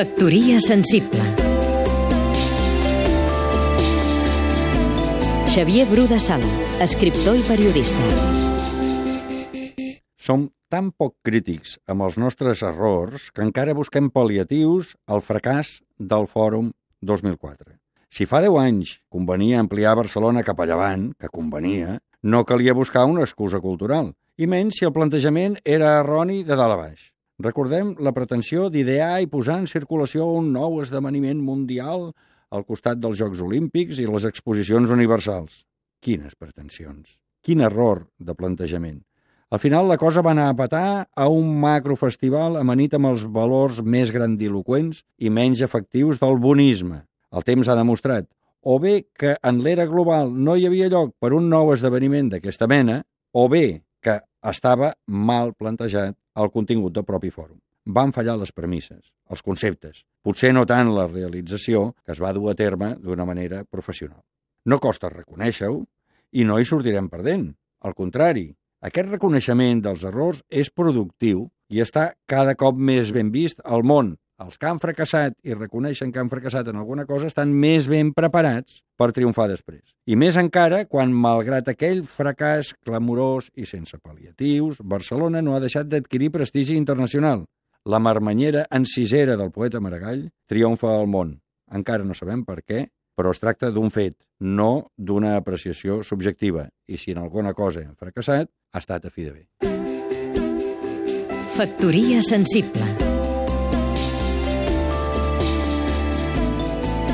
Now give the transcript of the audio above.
Factoria sensible Xavier Bru de Sala, escriptor i periodista. Som tan poc crítics amb els nostres errors que encara busquem pal·liatius al fracàs del Fòrum 2004. Si fa 10 anys convenia ampliar Barcelona cap a llevant, que convenia, no calia buscar una excusa cultural, i menys si el plantejament era erroni de dalt a baix. Recordem la pretensió d'idear i posar en circulació un nou esdeveniment mundial al costat dels Jocs Olímpics i les exposicions universals. Quines pretensions! Quin error de plantejament! Al final la cosa va anar a patar a un macrofestival amanit amb els valors més grandiloquents i menys efectius del bonisme. El temps ha demostrat o bé que en l'era global no hi havia lloc per un nou esdeveniment d'aquesta mena, o bé que estava mal plantejat el contingut del propi fòrum. Van fallar les premisses, els conceptes, potser no tant la realització que es va dur a terme d'una manera professional. No costa reconèixer-ho i no hi sortirem perdent. Al contrari, aquest reconeixement dels errors és productiu i està cada cop més ben vist al món. Els que han fracassat i reconeixen que han fracassat en alguna cosa estan més ben preparats per triomfar després. I més encara quan, malgrat aquell fracàs clamorós i sense pal·liatius, Barcelona no ha deixat d'adquirir prestigi internacional. La marmanyera encisera del poeta Maragall triomfa al món. Encara no sabem per què, però es tracta d'un fet, no d'una apreciació subjectiva. I si en alguna cosa hem fracassat, ha estat a fi de bé. Factoria sensible